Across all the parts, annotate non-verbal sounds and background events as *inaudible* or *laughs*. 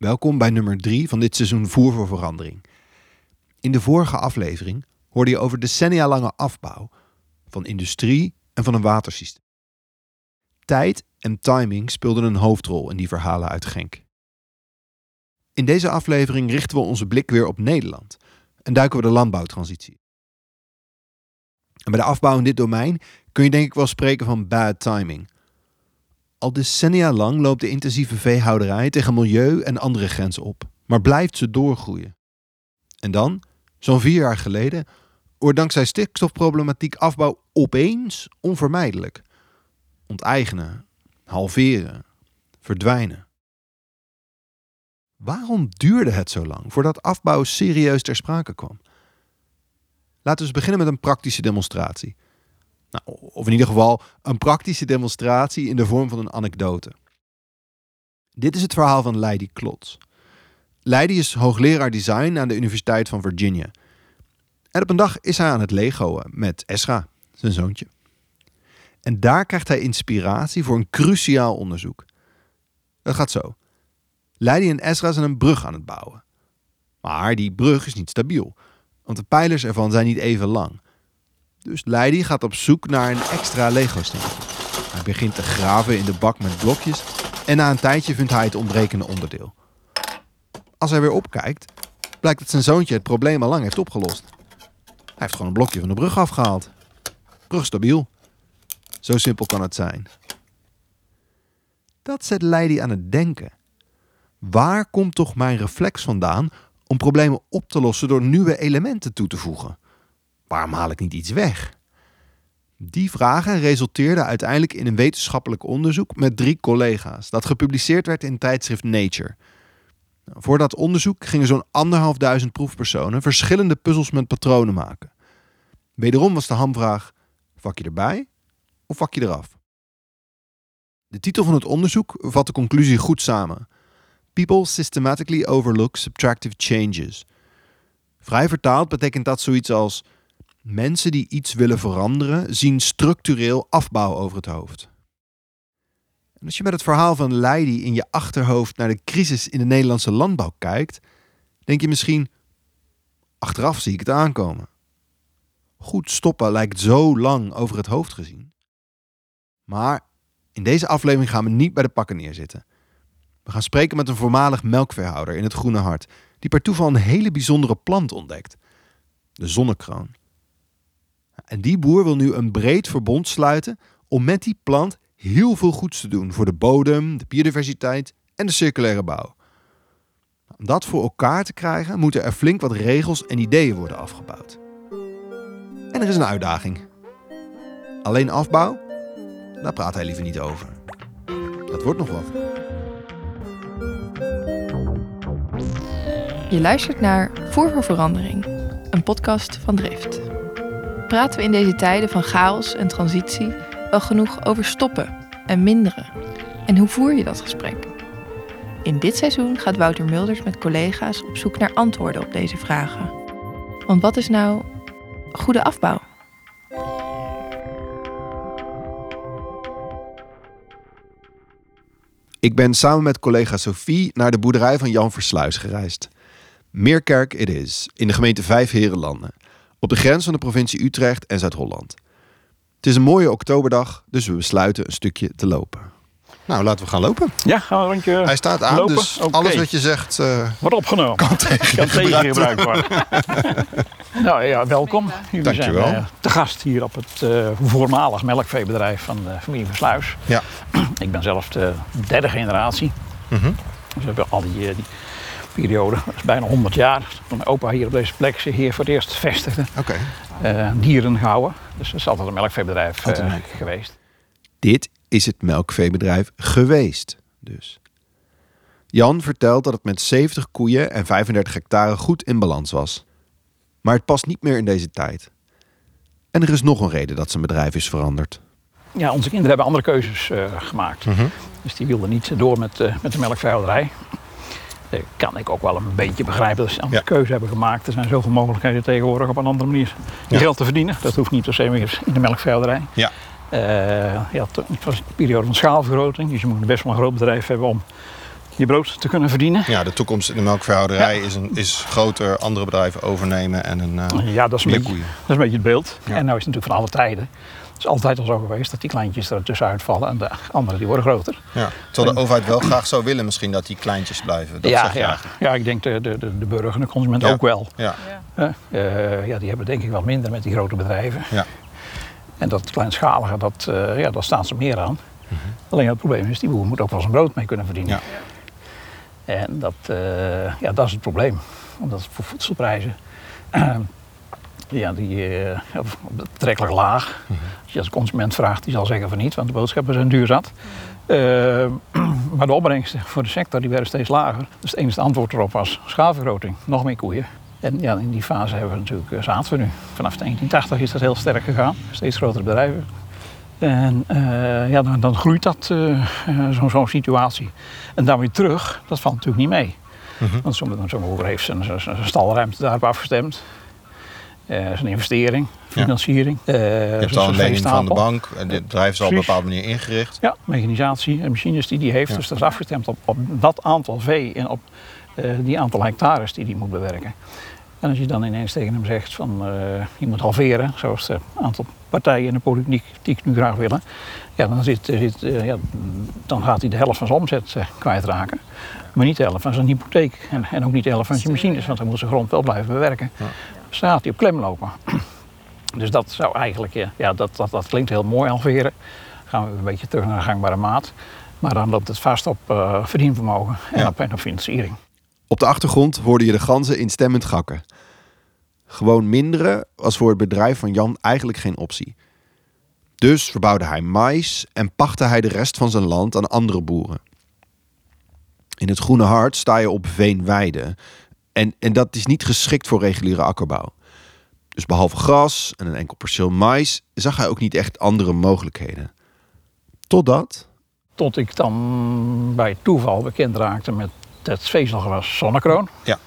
Welkom bij nummer 3 van dit seizoen Voer voor Verandering. In de vorige aflevering hoorde je over decennia lange afbouw van industrie en van een watersysteem. Tijd en timing speelden een hoofdrol in die verhalen uit Genk. In deze aflevering richten we onze blik weer op Nederland en duiken we de landbouwtransitie. En bij de afbouw in dit domein kun je denk ik wel spreken van bad timing. Al decennia lang loopt de intensieve veehouderij tegen milieu en andere grenzen op, maar blijft ze doorgroeien. En dan, zo'n vier jaar geleden, wordt dankzij stikstofproblematiek afbouw opeens onvermijdelijk. Onteigenen, halveren, verdwijnen. Waarom duurde het zo lang voordat afbouw serieus ter sprake kwam? Laten we beginnen met een praktische demonstratie. Nou, of in ieder geval een praktische demonstratie in de vorm van een anekdote. Dit is het verhaal van Leidy Klotz. Leidy is hoogleraar design aan de Universiteit van Virginia. En op een dag is hij aan het legoen met Esra, zijn zoontje. En daar krijgt hij inspiratie voor een cruciaal onderzoek. Dat gaat zo. Leidy en Esra zijn een brug aan het bouwen. Maar die brug is niet stabiel, want de pijlers ervan zijn niet even lang. Dus Leidy gaat op zoek naar een extra Lego-steentje. Hij begint te graven in de bak met blokjes en na een tijdje vindt hij het ontbrekende onderdeel. Als hij weer opkijkt, blijkt dat zijn zoontje het probleem al lang heeft opgelost. Hij heeft gewoon een blokje van de brug afgehaald. Brug stabiel. Zo simpel kan het zijn. Dat zet Leidy aan het denken. Waar komt toch mijn reflex vandaan om problemen op te lossen door nieuwe elementen toe te voegen? Waarom haal ik niet iets weg? Die vragen resulteerden uiteindelijk in een wetenschappelijk onderzoek met drie collega's, dat gepubliceerd werd in tijdschrift Nature. Voor dat onderzoek gingen zo'n anderhalfduizend proefpersonen verschillende puzzels met patronen maken. Wederom was de hamvraag: vak je erbij of vak je eraf? De titel van het onderzoek vat de conclusie goed samen. People systematically overlook subtractive changes. Vrij vertaald betekent dat zoiets als Mensen die iets willen veranderen zien structureel afbouw over het hoofd. En als je met het verhaal van Leidy in je achterhoofd naar de crisis in de Nederlandse landbouw kijkt, denk je misschien: achteraf zie ik het aankomen. Goed stoppen lijkt zo lang over het hoofd gezien. Maar in deze aflevering gaan we niet bij de pakken neerzitten. We gaan spreken met een voormalig melkveehouder in het Groene Hart, die per toeval een hele bijzondere plant ontdekt: de zonnekroon. En die boer wil nu een breed verbond sluiten om met die plant heel veel goeds te doen voor de bodem, de biodiversiteit en de circulaire bouw. Om dat voor elkaar te krijgen, moeten er flink wat regels en ideeën worden afgebouwd. En er is een uitdaging. Alleen afbouw? Daar praat hij liever niet over. Dat wordt nog wat. Je luistert naar Voer voor Verandering, een podcast van Drift praten we in deze tijden van chaos en transitie wel genoeg over stoppen en minderen? En hoe voer je dat gesprek? In dit seizoen gaat Wouter Mulders met collega's op zoek naar antwoorden op deze vragen. Want wat is nou goede afbouw? Ik ben samen met collega Sophie naar de boerderij van Jan Versluis gereisd. Meerkerk it is, in de gemeente Vijf Herenlanden op de grens van de provincie Utrecht en Zuid-Holland. Het is een mooie oktoberdag, dus we besluiten een stukje te lopen. Nou, laten we gaan lopen. Ja, gaan we een rondje Hij staat aan, lopen. dus alles wat je zegt uh, Wordt opgenomen. kan tegen Kan gebruikt gebruikt worden. *laughs* nou ja, welkom. Jullie Dankjewel. zijn eh, te gast hier op het eh, voormalig melkveebedrijf van de familie Versluis. Ja. Ik ben zelf de derde generatie. Mhm. Dus we hebben al die, eh, die periode, dat is bijna 100 jaar, toen mijn opa hier op deze plek zich hier voor het eerst vestigde, Oké. eh, dieren gehouden. Dus het is altijd een melkveebedrijf Altijd eh, melk. geweest. Dit is het melkveebedrijf geweest, dus. Jan vertelt dat het met 70 koeien en 35 hectare goed in balans was. Maar het past niet meer in deze tijd. En er is nog een reden dat zijn bedrijf is veranderd. Ja, onze kinderen hebben andere keuzes eh, gemaakt. Dus die wilden niet door met, eh, met de melkveehouderij. Eh, kan ik ook wel een beetje begrijpen dat ze een andere Ja. keuze hebben gemaakt. Er zijn zoveel mogelijkheden tegenwoordig op een andere manier Ja. geld te verdienen. Dat hoeft niet per se meer in de melkveehouderij. Ja. Je had, het was een periode van schaalvergroting. Dus je moet best wel een groot bedrijf hebben om je brood te kunnen verdienen. Ja, de toekomst in de melkveehouderij is, een, is groter, andere bedrijven overnemen en een uh, ja, dat is, een beetje, dat is een beetje het beeld. En nou is het natuurlijk van alle tijden. Het is altijd al zo geweest dat die kleintjes er tussenuit vallen en de anderen die worden groter. Ja. Terwijl de overheid wel graag zou willen misschien dat die kleintjes blijven. Dat ja, ja. ja, ik denk de, de, de, burger en de consument Ja. ook wel. Ja. Ja. Eh, ja, die hebben denk ik wel minder met die grote bedrijven. Ja. En dat kleinschalige, dat, eh, ja, daar staan ze meer aan. Alleen het probleem is, die boer moet ook wel zijn brood mee kunnen verdienen. Ja. En dat, eh, ja, dat is het probleem. Omdat voor voedselprijzen, *clears throat* ja, die ja, betrekkelijk laag. Mhm. Als je als consument vraagt, die zal zeggen van niet, want de boodschappen zijn duur zat. Eh, *clears throat* maar de opbrengsten voor de sector die werden steeds lager. Dus het enige antwoord erop was schaalvergroting, nog meer koeien. En ja, in die fase hebben we natuurlijk, eh, zaten we nu. Vanaf 1980 is dat heel sterk gegaan. Steeds grotere bedrijven. En ja, dan, dan groeit dat, zo'n situatie. En dan weer terug, dat valt natuurlijk niet mee. Mhm. Want zo'n boer heeft zijn, zijn, zijn stalruimte daarop afgestemd. Eh, zijn investering, financiering. eh, Je hebt zijn al een lening van de bank. En dit bedrijf is al op een bepaalde manier ingericht. Ja, mechanisatie en machines die die heeft. Ja. Dus dat is afgestemd op, op dat aantal vee en op eh, die aantal hectares die die moet bewerken. En als je dan ineens tegen hem zegt van eh, je moet halveren, zoals een aantal partijen in de politiek nu graag willen. Ja, dan, zit, zit, eh, ja, dan gaat hij de helft van zijn omzet eh, kwijtraken. Maar niet de helft van zijn hypotheek. En, en ook niet de helft van zijn machines, want hij moet zijn grond wel blijven bewerken. Ja. Gaat hij op klem lopen. *clears throat* Dus dat zou eigenlijk, ja, ja dat, dat, dat klinkt heel mooi halveren. Gaan we een beetje terug naar de gangbare maat. Maar dan loopt het vast op eh, verdienvermogen en Ja. op, en op financiering. Op de achtergrond hoorde je de ganzen instemmend gakken. Gewoon minderen was voor het bedrijf van Jan eigenlijk geen optie. Dus verbouwde hij mais en pachtte hij de rest van zijn land aan andere boeren. In het Groene Hart sta je op veenweide. En, en dat is niet geschikt voor reguliere akkerbouw. Dus behalve gras en een enkel perceel mais zag hij ook niet echt andere mogelijkheden. Totdat. Tot ik dan bij toeval bekend raakte met het vezelgewas zonnekroon. Ja.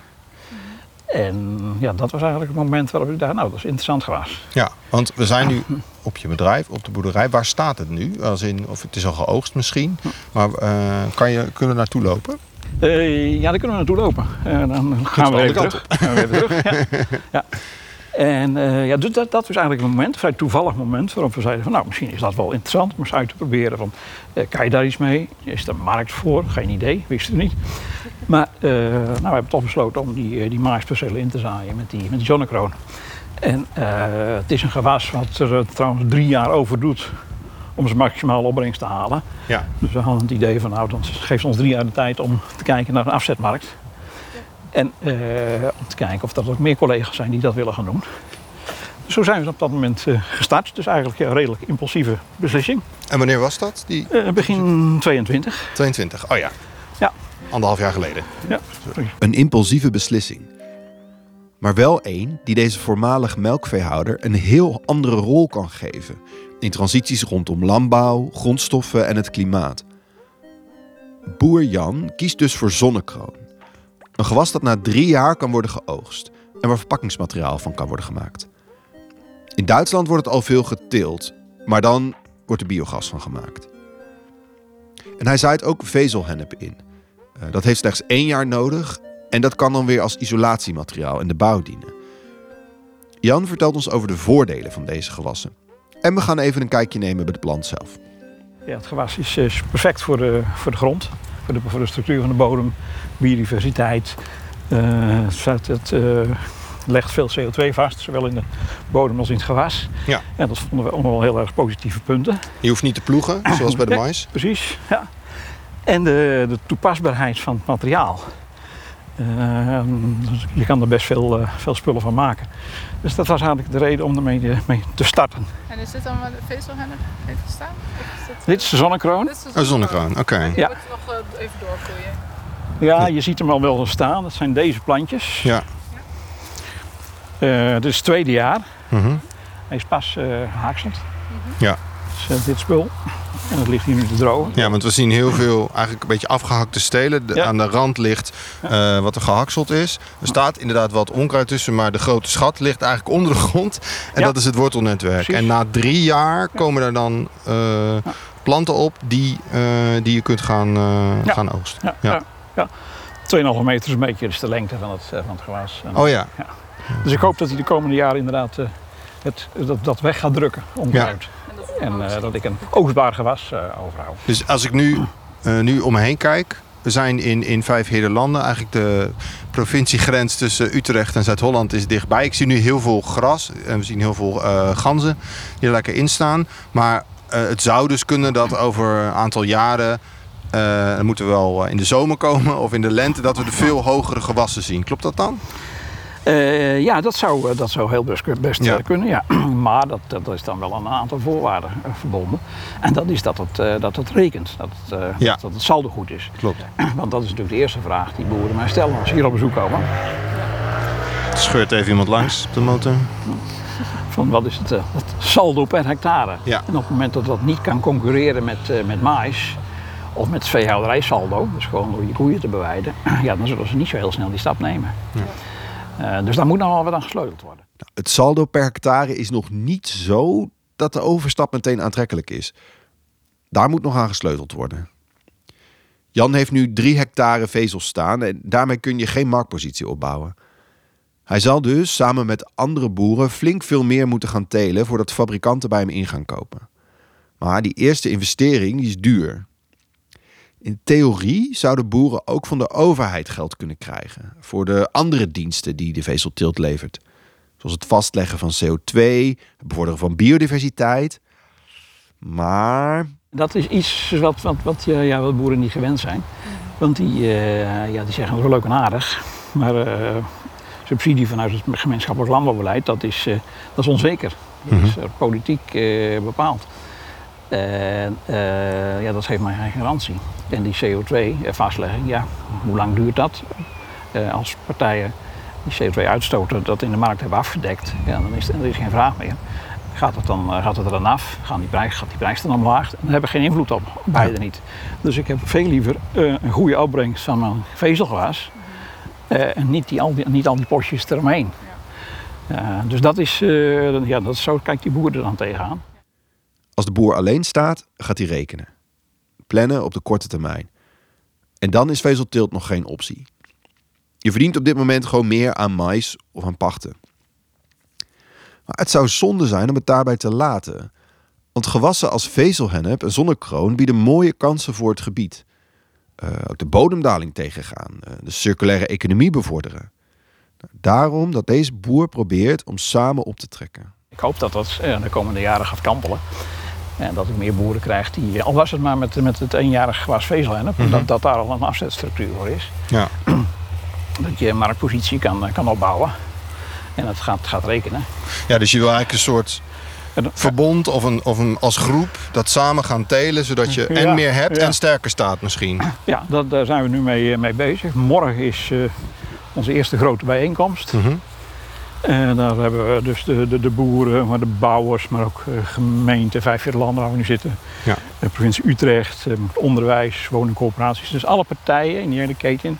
En ja, dat was eigenlijk het moment waarop ik dacht, nou dat is interessant gewas. Ja, want we zijn nu *laughs* op je bedrijf, op de boerderij. Waar staat het nu? Als in, of het is al geoogst misschien. Maar eh, kan je, kunnen we naartoe lopen? Eh, ja, daar kunnen we naartoe lopen. En dan gaan we weer terug. Gaan we weer terug. Ja. ja. En eh, ja, dus dat, dat was eigenlijk een moment, een vrij toevallig moment, waarop we zeiden van nou, misschien is dat wel interessant om eens uit te proberen. Van, eh, kan je daar iets mee? Is er een markt voor? Geen idee, wisten we niet. Maar eh, nou, we hebben toch besloten om die, eh, die in te zaaien met die, met die zonnekroon. En eh, het is een gewas wat er eh, trouwens drie jaar over doet om zijn maximale opbrengst te halen. Ja. Dus we hadden het idee van nou, dan geeft ons drie jaar de tijd om te kijken naar een afzetmarkt. En eh, om te kijken of er ook meer collega's zijn die dat willen gaan doen. Dus zo zijn we op dat moment eh, gestart. Dus eigenlijk een redelijk impulsieve beslissing. En wanneer was dat? Die Eh, begin 22. 22. Oh ja. Ja. Anderhalf jaar geleden. Ja, sorry. Een impulsieve beslissing. Maar wel één die deze voormalig melkveehouder een heel andere rol kan geven. In transities rondom landbouw, grondstoffen en het klimaat. Boer Jan kiest dus voor zonnekroon. Een gewas dat na drie jaar kan worden geoogst en waar verpakkingsmateriaal van kan worden gemaakt. In Duitsland wordt het al veel geteeld, maar dan wordt er biogas van gemaakt. En hij zaait ook vezelhennep in. Eh, dat heeft slechts één jaar nodig en dat kan dan weer als isolatiemateriaal in de bouw dienen. Jan vertelt ons over de voordelen van deze gewassen. En we gaan even een kijkje nemen bij de plant zelf. Ja, het gewas is, is perfect voor de, voor de grond, voor de, voor de structuur van de bodem, biodiversiteit. Eh, het het eh, legt veel CO2 vast, zowel in de bodem als in het gewas. Ja. En dat vonden we allemaal heel erg positieve punten. Je hoeft niet te ploegen, zoals bij de mais. Precies, ja. En de, de toepasbaarheid van het materiaal. Eh, dus je kan er best veel, eh, veel spullen van maken. Dus dat was eigenlijk de reden om ermee eh, mee te starten. En is dit dan waar de vezelhennep heeft gestaan? Dit, Dit is de zonnekroon. dit is de Oh, zonnekroon, oké. Die Ja. wordt nog even doorgroeien. Ja, je ziet hem al wel staan. Dat zijn deze plantjes. Ja. Eh, dit is het tweede jaar. Mhm. Hij is pas eh haakseld. Ja. Dus, eh, dit spul. En dat ligt hier nu te drogen. ja, want we zien heel veel eigenlijk een beetje afgehakte stelen. De- Ja. Aan de rand ligt eh, wat er gehakseld is. Er staat inderdaad wat onkruid tussen, maar de grote schat ligt eigenlijk onder de grond. En Ja. dat is het wortelnetwerk. Precies. En na drie jaar komen er dan eh, planten op die, eh, die je kunt gaan, gaan oogsten. Ja, Ja. ja. Ja, 2,5 meter is een beetje de lengte van het, van het gewas. En, Oh ja. Dus ik hoop dat hij de komende jaren inderdaad het, dat, dat weg gaat drukken, onkruid. En eh, dat ik een oogstbaar gewas eh, overhoud. Dus als ik nu, eh, nu om me heen kijk. We zijn in, in vijf landen. Eigenlijk de provinciegrens tussen Utrecht en Zuid-Holland is dichtbij. Ik zie nu heel veel gras en we zien heel veel ganzen die er lekker in staan. Maar het zou dus kunnen dat over een aantal jaren... dan moeten we wel in de zomer komen of in de lente... dat we de veel hogere gewassen zien. Klopt dat dan? Eh, ja, dat zou, eh, dat zou heel best, best Ja. eh, kunnen, ja. *clears throat* Maar dat, dat is dan wel aan een aantal voorwaarden verbonden. En dat is dat het, dat het rekent, dat het, Ja. dat het saldo goed is. Klopt. *clears throat* Want dat is natuurlijk de eerste vraag die boeren mij stellen als ze hier op bezoek komen. Scheurt even iemand langs op de motor. Van wat is het, het saldo per hectare? Ja. En op het moment dat dat niet kan concurreren met, met mais of met veehouderijsaldo, dus gewoon door je koeien te bewijden, *clears throat* ja, dan zullen ze niet zo heel snel die stap nemen. Eh, dus daar moet nog wel wat aan gesleuteld worden. Het saldo per hectare is nog niet zo dat de overstap meteen aantrekkelijk is. Daar moet nog aan gesleuteld worden. Jan heeft nu drie hectare vezels staan en daarmee kun je geen marktpositie opbouwen. Hij zal dus samen met andere boeren flink veel meer moeten gaan telen voordat fabrikanten bij hem in gaan kopen. Maar die eerste investering die is duur. In theorie zouden boeren ook van de overheid geld kunnen krijgen voor de andere diensten die de vezelteelt levert. Zoals het vastleggen van CO2, het bevorderen van biodiversiteit. Maar Dat is iets wat, wat, wat, ja, ja, wat boeren niet gewend zijn. Want die, eh, ja, die zeggen wel leuk en aardig, maar eh, subsidie vanuit het gemeenschappelijk landbouwbeleid, dat is, eh, dat is onzeker. Dat is eh, politiek eh, bepaald. En eh, ja, dat geeft mij geen garantie. En die CO2-vastlegging, ja, hoe lang duurt dat? Eh, als partijen die CO2 uitstoten dat in de markt hebben afgedekt, ja, dan is er is geen vraag meer. Gaat het, dan, eh, gaat het er dan af? Gaan die prijs, gaat die prijs dan omlaag? Dan hebben we geen invloed op, beide niet. Dus ik heb veel liever eh, een goede opbrengst van mijn vezelgewas. eh, en niet, die, al die, niet al die postjes eromheen. Eh, dus dat is, eh, ja, dat zo kijkt die boer er dan tegenaan. Als de boer alleen staat, gaat hij rekenen. Plannen op de korte termijn. En dan is vezelteelt nog geen optie. Je verdient op dit moment gewoon meer aan mais of aan pachten. Maar het zou zonde zijn om het daarbij te laten. Want gewassen als vezelhennep en zonnekroon bieden mooie kansen voor het gebied. Eh, ook de bodemdaling tegengaan, eh, de circulaire economie bevorderen. Daarom dat deze boer probeert om samen op te trekken. Ik hoop dat dat de komende jaren gaat kampelen. En dat ik meer boeren krijg die, al was het maar met, met het eenjarig gewas vezelhennep, dat, dat daar al een afzetstructuur voor is. Ja. *clears throat* Dat je een marktpositie kan, kan opbouwen. En het gaat, gaat rekenen. Ja, dus je wil eigenlijk een soort verbond of een, of een als groep dat samen gaan telen, zodat je en Ja, meer hebt ja. en sterker staat misschien. *clears throat* Ja, dat, daar zijn we nu mee, eh, mee bezig. Morgen is eh, onze eerste grote bijeenkomst. Mhm. En daar hebben we dus de, de, de boeren, maar de bouwers, maar ook eh, gemeente, vijf vier landen waar we nu zitten. Ja. De provincie Utrecht, eh, onderwijs, woningcorporaties. Dus alle partijen in die hele keten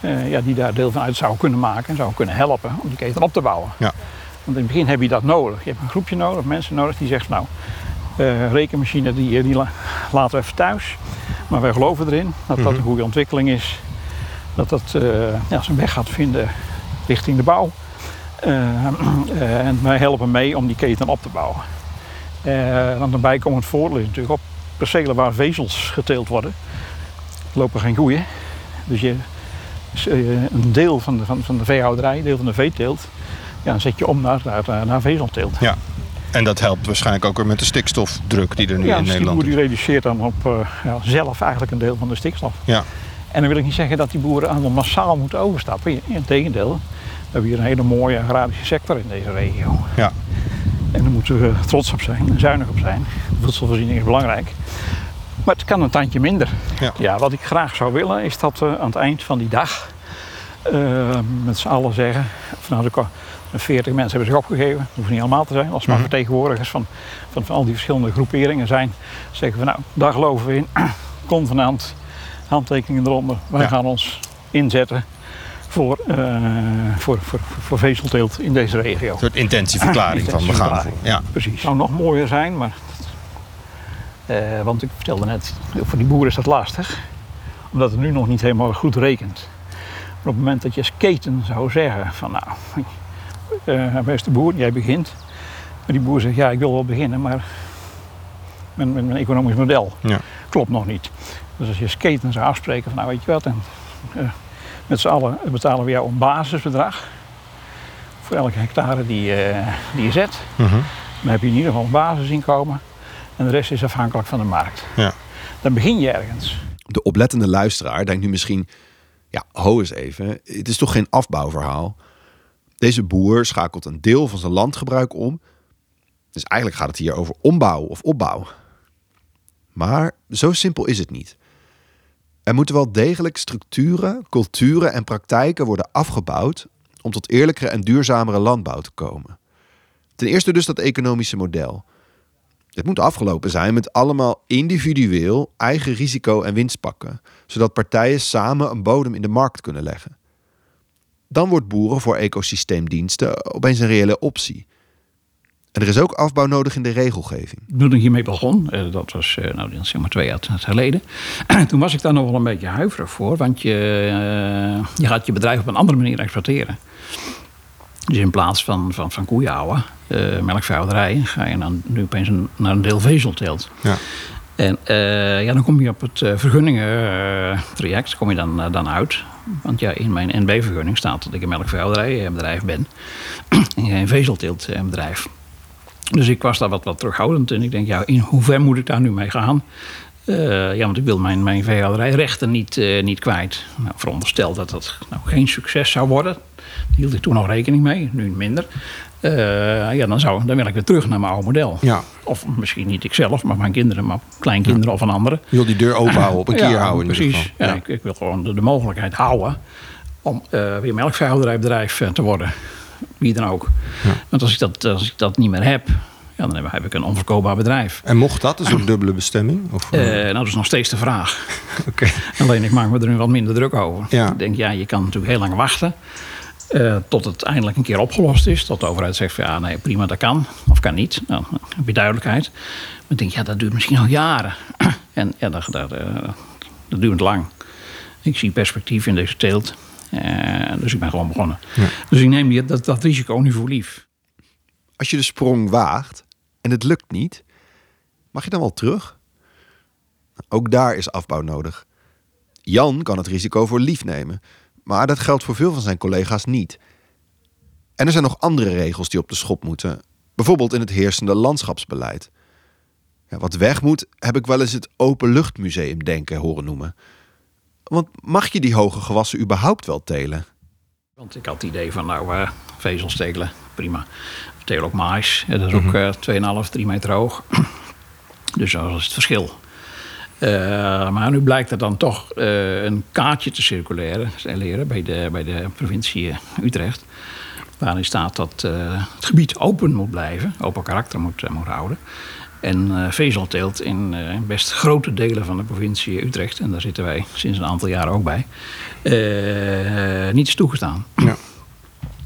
eh, ja, die daar deel van uit zouden kunnen maken en zouden kunnen helpen om die keten op te bouwen. Ja. Want in het begin heb je dat nodig. Je hebt een groepje nodig, mensen nodig die zegt nou, eh, rekenmachine die, die la- laten we even thuis. Maar wij geloven erin dat dat Mhm. een goede ontwikkeling is. Dat dat eh, ja, zijn weg gaat vinden richting de bouw. Eh, *clears throat* eh, en wij helpen mee om die keten op te bouwen. Eh want een bijkomend voordeel is natuurlijk op percelen waar vezels geteeld worden, lopen geen koeien. Dus je, een deel van de, van, van de veehouderij, een deel van de veeteelt, ja, dan zet je om naar, naar, naar vezelteelt. Ja. En dat helpt waarschijnlijk ook weer met de stikstofdruk die er nu ja, in die Nederland boer is. die reduceert dan op ja, zelf eigenlijk een deel van de stikstof. Ja. En dan wil ik niet zeggen dat die boeren allemaal massaal moeten overstappen. Integendeel, we hebben hier een hele mooie agrarische sector in deze regio. Ja. En daar moeten we trots op zijn en zuinig op zijn. Voedselvoorziening is belangrijk. Maar het kan een tandje minder. Ja. wat ik graag zou willen is dat we aan het eind van die dag eh, met z'n allen zeggen, of nou, de ko- 40 mensen hebben zich opgegeven, dat hoeft niet allemaal te zijn, als maar Mhm. vertegenwoordigers van, van, van al die verschillende groeperingen zijn, zeggen we nou, daar geloven we in, *clears throat* convenant, handtekeningen eronder, wij Ja. gaan ons inzetten voor, eh, voor, voor, voor vezelteelt in deze regio. Een soort intentieverklaring van we gaan. Ja. Precies. Het zou nog mooier zijn, maar. eh, want ik vertelde net, voor die boeren is dat lastig. omdat het nu nog niet helemaal goed rekent. Maar op het moment dat je als keten zou zeggen van nou, uh, beste boer, jij begint. Maar die boer zegt ja, ik wil wel beginnen, maar mijn, mijn, mijn economisch model Ja. klopt nog niet. Dus als je als keten zou afspreken van nou weet je wat, en, eh, met z'n allen betalen we jou een basisbedrag voor elke hectare die, eh, die je zet. Mhm. Dan heb je in ieder geval een basisinkomen en de rest is afhankelijk van de markt. Ja. Dan begin je ergens. De oplettende luisteraar denkt nu misschien... Ja, ho eens even. Het is toch geen afbouwverhaal? Deze boer schakelt een deel van zijn landgebruik om. Dus eigenlijk gaat het hier over ombouw of opbouw. Maar zo simpel is het niet. Er moeten wel degelijk structuren, culturen en praktijken worden afgebouwd om tot eerlijkere en duurzamere landbouw te komen. Ten eerste dus dat economische model. Het moet afgelopen zijn met allemaal individueel eigen risico en winst pakken, zodat partijen samen een bodem in de markt kunnen leggen. Dan wordt boeren voor ecosysteemdiensten opeens een reële optie. En er is ook afbouw nodig in de regelgeving. Toen ik hiermee begon, eh, dat was eh, nou, zeg maar twee jaar geleden. *clears throat* Toen was ik daar nog wel een beetje huiverig voor. Want je, eh, je gaat je bedrijf op een andere manier exploiteren. Dus in plaats van, van, van koeien houden, uh, melkveehouderij, ga je dan nu opeens een, naar een deel vezelteelt. Ja. En uh, ja, dan kom je op het uh, vergunningentraject kom je dan, dan uit. Want ja, in mijn NB-vergunning staat dat ik een melkveehouderijbedrijf ben. *clears throat* en geen vezelteeltbedrijf. Dus ik was daar wat, wat terughoudend. En ik denk, ja, in hoever moet ik daar nu mee gaan? Uh, ja, want ik wil mijn, mijn veehouderijrechten niet, uh, niet kwijt. Nou, veronderstel dat dat nou geen succes zou worden. Daar hield ik toen nog rekening mee, nu minder. Uh, ja, dan, zou, dan wil ik weer terug naar mijn oude model. Ja. Of misschien niet ikzelf, maar mijn kinderen, maar kleinkinderen ja. of een andere. Je wil die deur open houden, op een keer ja, houden. In precies. Ja, ik, ik, wil gewoon de, de, mogelijkheid houden om weer melkveehouderijbedrijf te worden. Wie dan ook. Want als ik, dat, als ik dat niet meer heb, ja, dan heb ik een onverkoopbaar bedrijf. En mocht dat, een soort dubbele bestemming? Of, uh, nou, dat is nog steeds de vraag. *laughs* okay. Alleen ik maak me er nu wat minder druk over. Ja. Ik denk, ja, je kan natuurlijk heel lang wachten. Uh, tot het eindelijk een keer opgelost is. Tot de overheid zegt van ja, nee, prima, dat kan. Of kan niet. Nou, dan heb je duidelijkheid. Maar ik denk, ja, dat duurt misschien al jaren. *clears throat* en ja, dat, dat, uh, dat duurt lang. Ik zie perspectief in deze teelt. Uh, dus ik ben gewoon begonnen. Ja. Dus ik neem die, dat, dat risico nu voor lief. Als je de sprong waagt en het lukt niet, mag je dan wel terug? Ook daar is afbouw nodig. Jan kan het risico voor lief nemen, maar dat geldt voor veel van zijn collega's niet. En er zijn nog andere regels die op de schop moeten, bijvoorbeeld in het heersende landschapsbeleid. Ja, wat weg moet, heb ik wel eens het openluchtmuseum denken horen noemen. Want mag je die hoge gewassen überhaupt wel telen? Want ik had het idee van, nou, uh, vezels telen, prima. Teel ook mais, dat is ook uh, 2,5, 3 meter hoog. *clears throat* dus dat is het verschil. Uh, maar nu blijkt er dan toch uh, een kaartje te circuleren bij de, bij de provincie Utrecht. Waarin staat dat uh, het gebied open moet blijven, open karakter moet, moet houden. En uh, vezelteelt in uh, best grote delen van de provincie Utrecht, en daar zitten wij sinds een aantal jaren ook bij, uh, niet is toegestaan. Ja.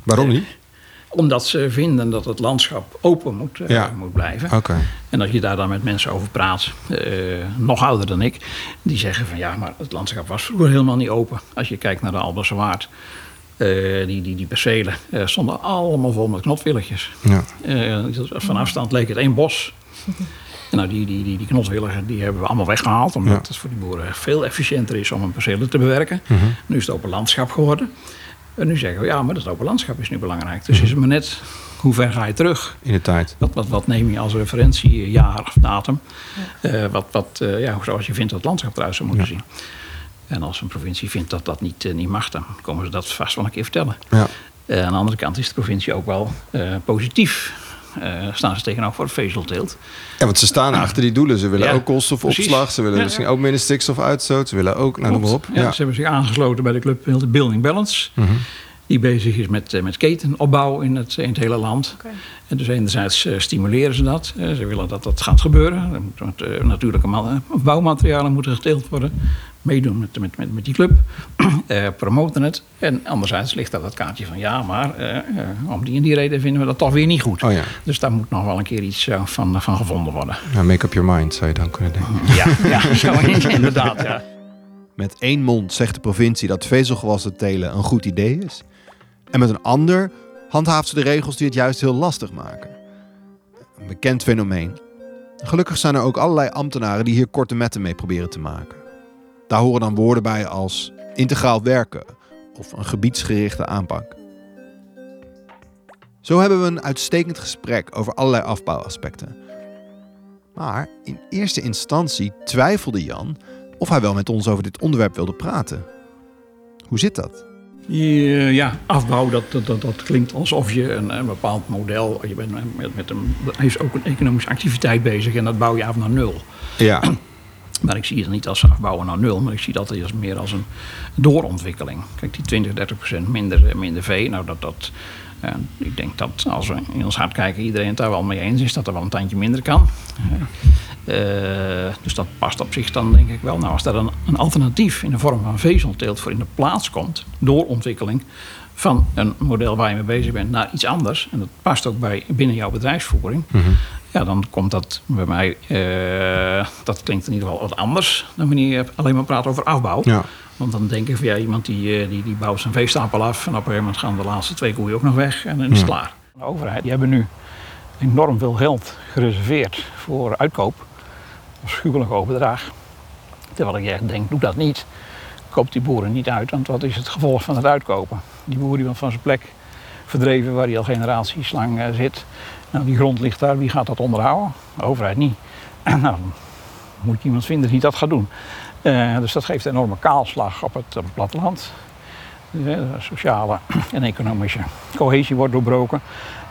Waarom niet? Omdat ze vinden dat het landschap open moet, Ja. moet blijven. En als je daar dan met mensen over praat, nog ouder dan ik, die zeggen van ja, maar het landschap was vroeger helemaal niet open. Als je kijkt naar de Alberse Waard. Uh, die, die, die percelen uh, stonden allemaal vol met knotwilligjes. Ja. Uh, van afstand leek het één bos. Nou, die, die, die, die knotwilligen die hebben we allemaal weggehaald. Omdat Ja. het voor die boeren veel efficiënter is om een percelen te bewerken. Mhm. Nu is het open landschap geworden. En nu zeggen we, ja, maar dat open landschap is nu belangrijk. Dus is het maar net, hoe ver ga je terug? In de tijd. Wat, wat, wat neem je als referentie, jaar of datum? Eh, wat, wat, eh, ja, zoals je vindt dat het landschap eruit zou moeten Ja. zien. En als een provincie vindt dat dat niet, eh, niet mag, dan komen ze dat vast wel een keer vertellen. Ja. Eh, aan de andere kant is de provincie ook wel eh, positief. Eh, staan ze tegenover vezelteelt. ja, want ze staan achter die doelen. Ze willen Ja, ook koolstofopslag. Ze willen Ja, misschien ja. ook minder stikstofuitstoot. Ze willen ook, nou noem maar op. Ja, Ze hebben zich aangesloten bij de club Building Balance. Mhm. Die bezig is met, eh, met ketenopbouw in het, in het hele land. Oké. En dus enerzijds eh, stimuleren ze dat. Ze willen dat dat gaat gebeuren. Er moeten, natuurlijke ma- bouwmaterialen moeten geteeld worden. Meedoen met, met, met, met die club. *clears throat* Eh, promoten het. En anderzijds ligt daar dat kaartje van... ja, maar eh, eh, om die en die reden vinden we dat toch weer niet goed. Oh ja. Dus daar moet nog wel een keer iets van, van gevonden worden. Make up your mind, zou je dan kunnen denken. *laughs* Ja, ja zo, inderdaad. Ja. Met één mond zegt de provincie dat vezelgewassen telen een goed idee is. En met een ander handhaaft ze de regels die het juist heel lastig maken. Een bekend fenomeen. Gelukkig zijn er ook allerlei ambtenaren die hier korte metten mee proberen te maken. Daar horen dan woorden bij als integraal werken of een gebiedsgerichte aanpak. Zo hebben we een uitstekend gesprek over allerlei afbouwaspecten. Maar in eerste instantie twijfelde Jan of hij wel met ons over dit onderwerp wilde praten. Hoe zit dat? Ja, afbouw, dat, dat, dat, klinkt alsof je een, een bepaald model. Je bent met, met een, er is ook een economische activiteit bezig en dat bouw je af naar nul. Ja. Maar ik zie het niet als afbouwen naar nul, maar ik zie dat als meer als een doorontwikkeling. Kijk, die 20, 30 procent minder, minder vee, nou dat, dat, ik denk dat als we in ons hart kijken, iedereen het daar wel mee eens is dat er wel een tandje minder kan. Uh, dus dat past op zich dan denk ik wel. Nou, als daar een, een alternatief in de vorm van vezelteelt voor in de plaats komt, door ontwikkeling van een model waar je mee bezig bent naar iets anders, en dat past ook bij binnen jouw bedrijfsvoering, -hmm. Ja, dan komt dat bij mij, uh, dat klinkt in ieder geval wat anders dan wanneer je alleen maar praat over afbouw. Ja. Want dan denk ik van ja, iemand die, die, die bouwt zijn veestapel af en op een gegeven moment gaan de laatste twee koeien ook nog weg en dan is het ja. klaar. De overheid die hebben nu enorm veel geld gereserveerd voor uitkoop afschuwelijk overdraag. Terwijl ik echt denk, doe dat niet. Koop die boeren niet uit, want wat is het gevolg van het uitkopen? Die boer die wordt van zijn plek verdreven waar hij al generaties lang uh, zit. Nou, die grond ligt daar, wie gaat dat onderhouden? De overheid niet. *clears throat* nou, dan moet je iemand vinden die dat gaat doen. Uh, dus dat geeft een enorme kaalslag op het, op het platteland. De sociale *clears throat* en economische cohesie wordt doorbroken.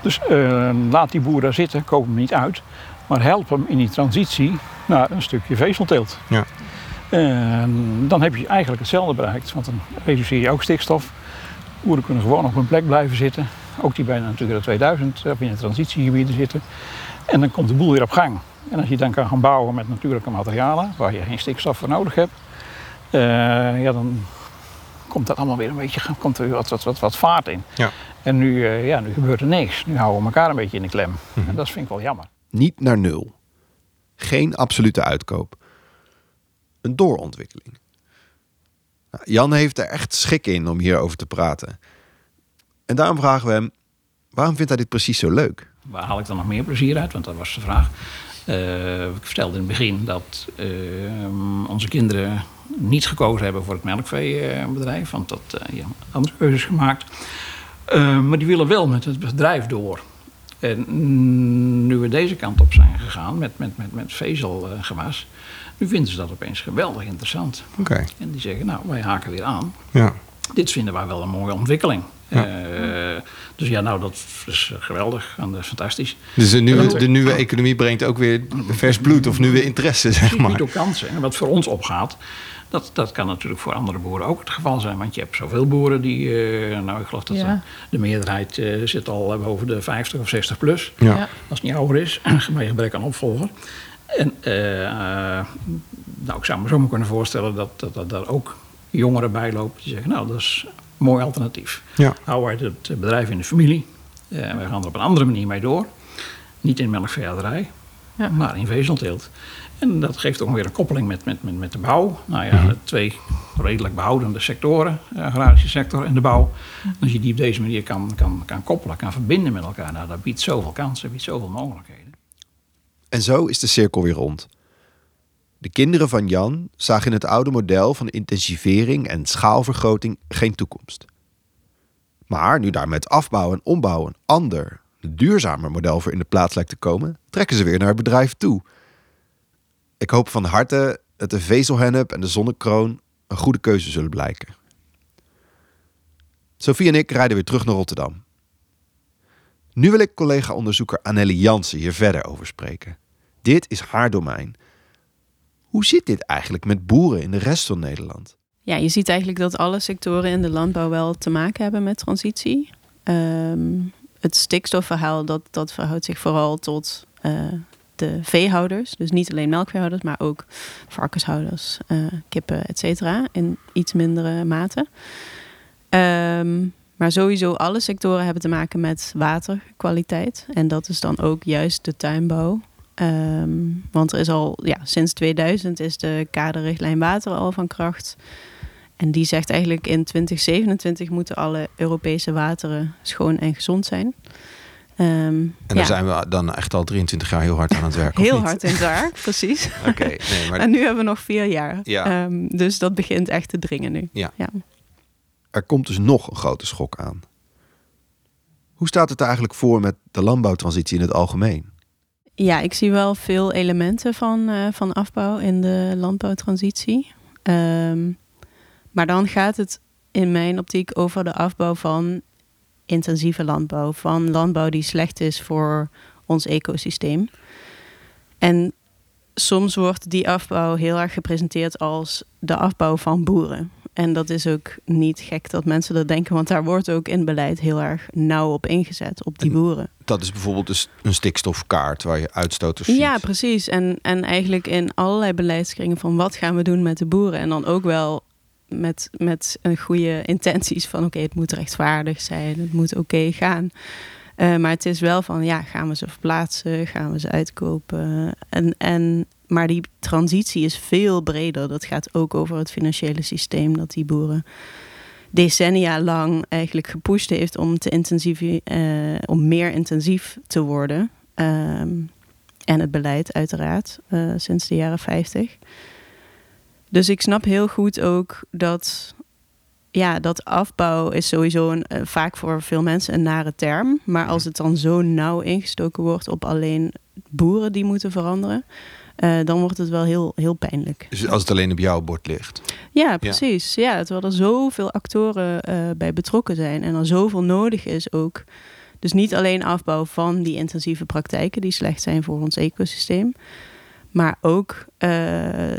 Dus uh, laat die boer daar zitten, koop hem niet uit. Maar help hem in die transitie naar een stukje vezelteelt. Ja. En dan heb je eigenlijk hetzelfde bereikt, want dan reduceer je ook stikstof. Boeren kunnen gewoon op hun plek blijven zitten. Ook die bijna natuurlijk de 2000 binnen transitiegebieden zitten. En dan komt de boel weer op gang. En als je dan kan gaan bouwen met natuurlijke materialen, waar je geen stikstof voor nodig hebt, uh, ja, dan komt dat allemaal weer een beetje, komt er wat, wat, wat, wat vaart in. Ja. En nu, uh, ja, nu gebeurt er niks. Nu houden we elkaar een beetje in de klem. Mm -hmm. En dat vind ik wel jammer. Niet naar nul. Geen absolute uitkoop. Een doorontwikkeling. Nou, Jan heeft er echt schik in om hierover te praten. En daarom vragen we hem: waarom vindt hij dit precies zo leuk? Waar haal ik dan nog meer plezier uit? Want dat was de vraag. Uh, ik vertelde in het begin dat uh, onze kinderen niet gekozen hebben voor het melkveebedrijf, want dat uh, ja, andere keuzes gemaakt. maar die willen wel met het bedrijf door. En nu we deze kant op zijn gegaan met, met, met, met vezelgewas, nu vinden ze dat opeens geweldig interessant. Okay. En die zeggen, nou, wij haken weer aan. Ja. Dit vinden wij wel een mooie ontwikkeling. Ja. Uh, dus ja, nou, dat is geweldig en dat is fantastisch. Dus de nieuwe, de nieuwe economie brengt ook weer vers bloed of nieuwe interesse, zeg maar. niet ook kansen. En wat voor ons opgaat, dat, dat kan natuurlijk voor andere boeren ook het geval zijn. Want je hebt zoveel boeren die, uh, nou ik geloof dat ja. de, de, meerderheid uh, zit al boven de 50 of 60 plus. Ja. Als het niet ouder is, *clears throat* bij gebrek aan opvolger. En uh, nou, ik zou me zo maar kunnen voorstellen dat, dat, dat daar ook jongeren bij lopen die zeggen, nou dat is een mooi alternatief. Ja. Houden wij het bedrijf in de familie. Uh, wij gaan er op een andere manier mee door. Niet in melkveehouderij, ja. maar in vezelteelt. En dat geeft ook weer een koppeling met, met, met, met de bouw. Nou ja, mm-hmm. twee redelijk behoudende sectoren, de agrarische sector en de bouw. Als je die op deze manier kan, kan, kan koppelen, kan verbinden met elkaar, nou, dat biedt zoveel kansen, biedt zoveel mogelijkheden. En zo is de cirkel weer rond. De kinderen van Jan zagen in het oude model van intensivering en schaalvergroting geen toekomst. Maar nu daar met afbouw en ombouw een ander, duurzamer model voor in de plaats lijkt te komen, trekken ze weer naar het bedrijf toe. Ik hoop van harte dat de vezelhennep en de zonnekroon een goede keuze zullen blijken. Sophie en ik rijden weer terug naar Rotterdam. Nu wil ik collega-onderzoeker Annelle Jansen hier verder over spreken. Dit is haar domein. Hoe zit dit eigenlijk met boeren in de rest van Nederland? Ja, je ziet eigenlijk dat alle sectoren in de landbouw wel te maken hebben met transitie. Um, het stikstofverhaal dat, dat verhoudt zich vooral tot uh, de veehouders. Dus niet alleen melkveehouders, maar ook varkenshouders, uh, kippen, et cetera. In iets mindere mate. Um, maar sowieso alle sectoren hebben te maken met waterkwaliteit. En dat is dan ook juist de tuinbouw Ehm, want er is al ja, sinds 2000 is de kaderrichtlijn water al van kracht. En die zegt eigenlijk in 2027 moeten alle Europese wateren schoon en gezond zijn. Ehm, En ja, daar zijn we dan echt al 23 jaar heel hard aan het werken. heel hard in het jaar, *laughs* precies. Oké, nee, maar En nu hebben we nog vier jaar. Ja. Ehm, dus dat begint echt te dringen nu. Ja. ja. er komt dus nog een grote schok aan. Hoe staat het er eigenlijk voor met de landbouwtransitie in het algemeen? Ja, ik zie wel veel elementen van, eh, van afbouw in de landbouwtransitie. Ehm, maar dan gaat het in mijn optiek over de afbouw van intensieve landbouw. Van landbouw die slecht is voor ons ecosysteem. En soms wordt die afbouw heel erg gepresenteerd als de afbouw van boeren. En dat is ook niet gek dat mensen dat denken, want daar wordt ook in beleid heel erg nauw op ingezet, op die En- boeren. Dat is bijvoorbeeld dus een stikstofkaart waar je uitstoters ziet. Ja, precies. En, en eigenlijk in allerlei beleidskringen van wat gaan we doen met de boeren. En dan ook wel met, met een goede intenties van oké, het moet rechtvaardig zijn, het moet oké gaan. Eh, maar het is wel van ja, gaan we ze verplaatsen, gaan we ze uitkopen. En, en, maar die transitie is veel breder. Dat gaat ook over het financiële systeem dat die boeren decennia lang eigenlijk gepusht heeft om, te intensief, eh, om meer intensief te worden. Ehm, en het beleid uiteraard, eh, sinds de jaren 50. Dus ik snap heel goed ook dat, ja, dat afbouw is sowieso een, eh, vaak voor veel mensen een nare term. Maar als het dan zo nauw ingestoken wordt op alleen boeren die moeten veranderen, eh, dan wordt het wel heel, heel pijnlijk. Dus als het alleen op jouw bord ligt. Ja, precies. Ja. terwijl er zoveel actoren eh, bij betrokken zijn en er zoveel nodig is ook. Dus niet alleen afbouw van die intensieve praktijken die slecht zijn voor ons ecosysteem. Maar ook eh,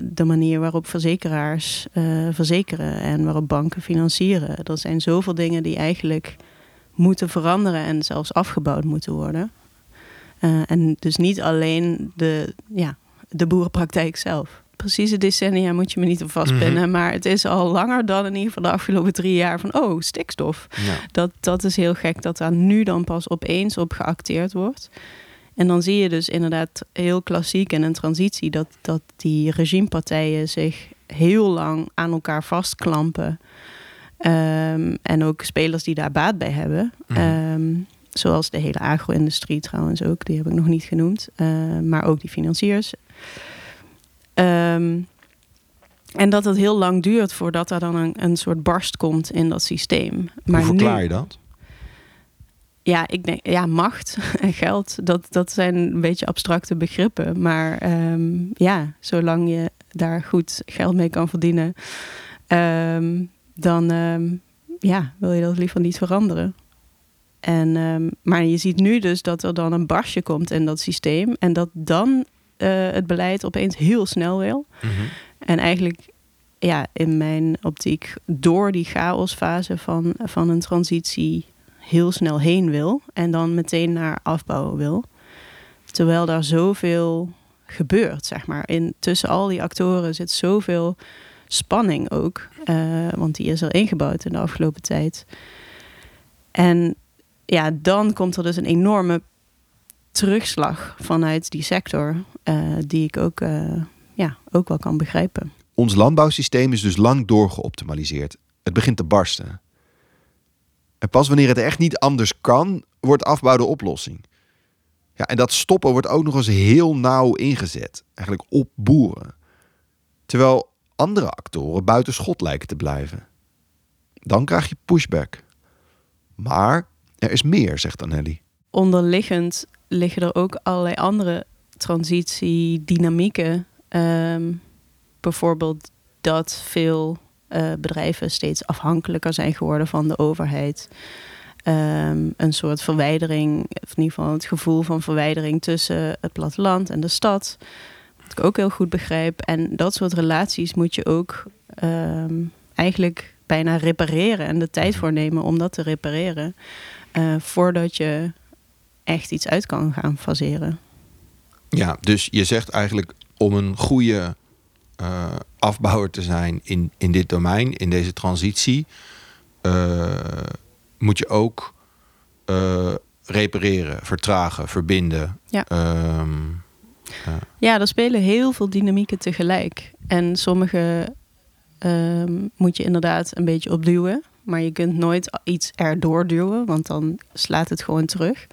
de manier waarop verzekeraars eh, verzekeren en waarop banken financieren. Er zijn zoveel dingen die eigenlijk moeten veranderen en zelfs afgebouwd moeten worden. Eh, en dus niet alleen de, ja, de boerenpraktijk zelf. Precieze decennia moet je me niet op vastpinnen. Maar het is al langer dan in ieder geval de afgelopen drie jaar van... oh, stikstof. Ja. Dat, dat is heel gek dat daar nu dan pas opeens op geacteerd wordt. En dan zie je dus inderdaad heel klassiek in een transitie... dat, dat die regimepartijen zich heel lang aan elkaar vastklampen. Ehm, en ook spelers die daar baat bij hebben. Mhm. Ehm, zoals de hele agro-industrie trouwens ook, die heb ik nog niet genoemd. Eh, maar ook die financiers. Ehm, en dat het heel lang duurt voordat er dan een, een soort barst komt in dat systeem. Maar Hoe verklaar nu, je dat? Ja, ik denk, ja, macht *laughs* en geld, dat, dat zijn een beetje abstracte begrippen. Maar ehm, ja, zolang je daar goed geld mee kan verdienen, ehm, dan ehm, ja, wil je dat liever niet veranderen. En, maar je ziet nu dus dat er dan een barstje komt in dat systeem. En dat dan eh, het beleid opeens heel snel wil. Mhm. En eigenlijk, ja, in mijn optiek, door die chaosfase van, van een transitie heel snel heen wil. En dan meteen naar afbouw wil. Terwijl daar zoveel gebeurt, zeg maar. In, tussen al die actoren zit zoveel spanning ook. eh, want die is er ingebouwd in de afgelopen tijd. En ja, dan komt er dus een enorme terugslag vanuit die sector. eh, die ik ook, eh, ja, ook wel kan begrijpen. Ons landbouwsysteem is dus lang doorgeoptimaliseerd. Het begint te barsten. En pas wanneer het echt niet anders kan, wordt afbouw de oplossing. Ja, en dat stoppen wordt ook nog eens heel nauw ingezet. Eigenlijk op boeren. Terwijl andere actoren buiten schot lijken te blijven. Dan krijg je pushback. Maar er is meer, zegt Anneli. onderliggend liggen er ook allerlei andere transitiedynamieken. Ehm bijvoorbeeld dat veel eh, bedrijven steeds afhankelijker zijn geworden van de overheid. Ehm, een soort verwijdering, of in ieder geval het gevoel van verwijdering tussen het platteland en de stad. Wat ik ook heel goed begrijp. En dat soort relaties moet je ook ehm, eigenlijk bijna repareren en de tijd voor nemen om dat te repareren. eh, voordat je echt iets uit kan gaan faseren. Ja, dus je zegt eigenlijk om een goede eh, afbouwer te zijn in, in dit domein, in deze transitie, eh, moet je ook eh, repareren, vertragen, verbinden. Ja. Ehm, Ja, er spelen heel veel dynamieken tegelijk. En sommige ehm, moet je inderdaad een beetje opduwen. Maar je kunt nooit iets erdoor duwen, want dan slaat het gewoon terug.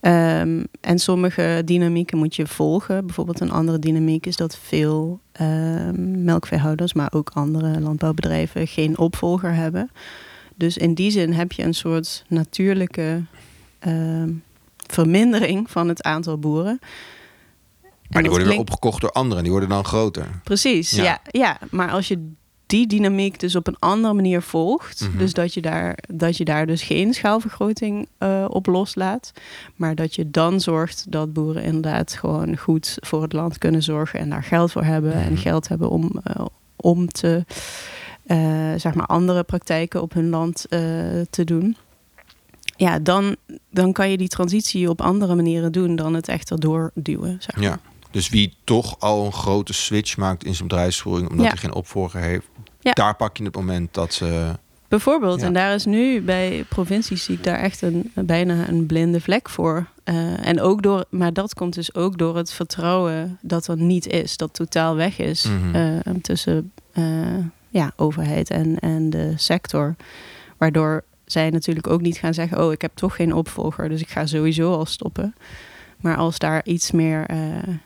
Ehm, en sommige dynamieken moet je volgen. Bijvoorbeeld een andere dynamiek is dat veel ehm, melkveehouders, maar ook andere landbouwbedrijven geen opvolger hebben. Dus in die zin heb je een soort natuurlijke ehm, vermindering van het aantal boeren. Maar En die worden weer opgekocht door anderen. Die worden dan groter. Precies, Ja. ja. ja. Maar als je die dynamiek dus op een andere manier volgt, Mhm. dus dat je, daar, dat je daar dus geen schaalvergroting eh, op loslaat, maar dat je dan zorgt dat boeren inderdaad gewoon goed voor het land kunnen zorgen en daar geld voor hebben Mhm. en geld hebben om, eh, om te, eh, zeg maar, andere praktijken op hun land te doen. Ja, dan, dan kan je die transitie op andere manieren doen dan het echt erdoor duwen. Zeg maar. Ja. Dus wie toch al een grote switch maakt in zijn bedrijfsvoering... omdat Ja. hij geen opvolger heeft... Ja. daar pak je het moment dat ze... Bijvoorbeeld, Ja. en daar is nu bij provincies zie ik daar echt een, bijna een blinde vlek voor. Eh, en ook door, maar dat komt dus ook door het vertrouwen dat er niet is, dat totaal weg is Mhm. eh, tussen eh, ja, overheid en, en de sector. Waardoor zij natuurlijk ook niet gaan zeggen: Oh, ik heb toch geen opvolger, dus ik ga sowieso al stoppen. Maar als daar iets meer eh,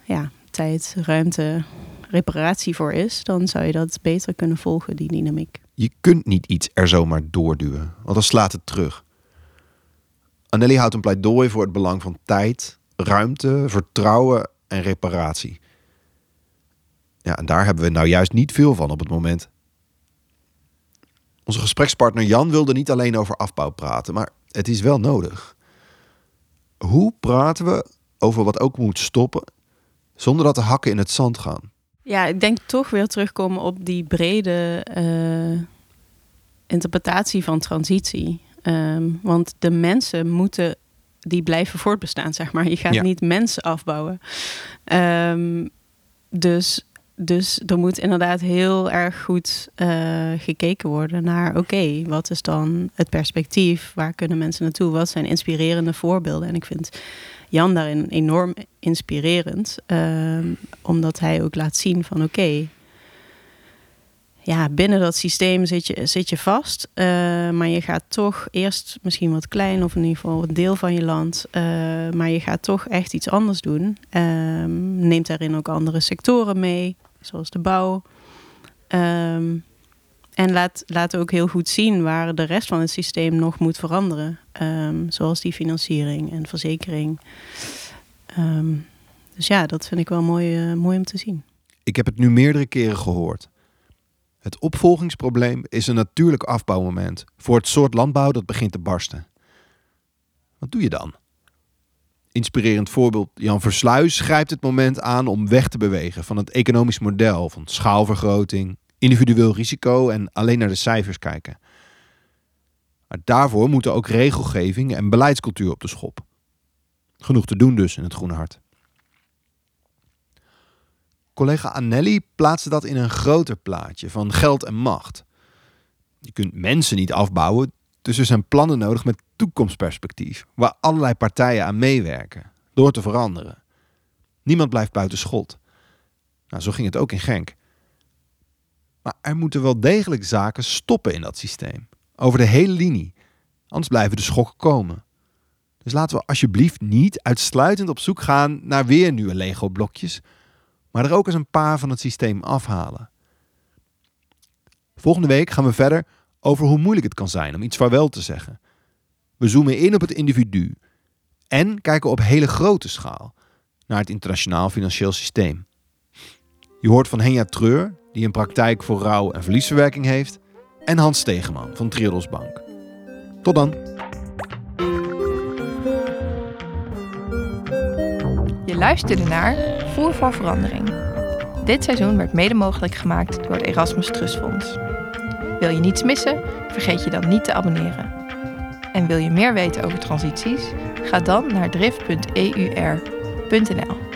ja, tijd, ruimte, reparatie voor is, dan zou je dat beter kunnen volgen, die dynamiek. Je kunt niet iets er zomaar doorduwen, want dan slaat het terug. Anneli houdt een pleidooi voor het belang van tijd, ruimte, vertrouwen en reparatie. Ja, en daar hebben we nou juist niet veel van op het moment. Onze gesprekspartner Jan wilde niet alleen over afbouw praten, maar het is wel nodig. Hoe praten we over wat ook moet stoppen, zonder dat de hakken in het zand gaan? Ja, ik denk toch weer terugkomen op die brede eh, interpretatie van transitie. Ehm, want de mensen moeten, die blijven voortbestaan, zeg maar. Je gaat Ja. niet mensen afbouwen. Ehm, dus, dus er moet inderdaad heel erg goed eh, gekeken worden naar... oké, wat is dan het perspectief? Waar kunnen mensen naartoe? Wat zijn inspirerende voorbeelden? En ik vind Jan daarin enorm inspirerend. ehm, omdat hij ook laat zien van oké, ja, binnen dat systeem zit je, zit je vast. eh, maar je gaat toch eerst misschien wat klein of in ieder geval een deel van je land. eh, maar je gaat toch echt iets anders doen. Ehm, neemt daarin ook andere sectoren mee, zoals de bouw. Ehm, en laat, laat ook heel goed zien waar de rest van het systeem nog moet veranderen. Ehm, zoals die financiering en verzekering. Ehm, dus ja, dat vind ik wel mooi, eh, mooi om te zien. Ik heb het nu meerdere keren gehoord. Het opvolgingsprobleem is een natuurlijk afbouwmoment voor het soort landbouw dat begint te barsten. Wat doe je dan? Inspirerend voorbeeld Jan Versluis grijpt het moment aan om weg te bewegen van het economisch model van schaalvergroting, individueel risico en alleen naar de cijfers kijken. Maar daarvoor moeten ook regelgeving en beleidscultuur op de schop. Genoeg te doen dus in het Groene Hart. Collega Annelli plaatste dat in een groter plaatje van geld en macht. Je kunt mensen niet afbouwen, dus er zijn plannen nodig met toekomstperspectief, waar allerlei partijen aan meewerken, door te veranderen. Niemand blijft buiten schot. Nou, zo ging het ook in Genk. Maar er moeten wel degelijk zaken stoppen in dat systeem, over de hele linie, anders blijven de schokken komen. Dus laten we alsjeblieft niet uitsluitend op zoek gaan naar weer nieuwe Lego-blokjes, maar er ook eens een paar van het systeem afhalen. Volgende week gaan we verder over hoe moeilijk het kan zijn om iets vaarwel te zeggen. We zoomen in op het individu en kijken op hele grote schaal naar het internationaal financieel systeem. Je hoort van Henja Treur, die een praktijk voor rouw- en verliesverwerking heeft, en Hans Stegeman van Triodos Bank. Tot dan! Je luisterde naar Voer voor Verandering. Dit seizoen werd mede mogelijk gemaakt door het Erasmus Trust Fonds. Wil je niets missen? Vergeet je dan niet te abonneren. En wil je meer weten over transities? Ga dan naar drift.eur.nl.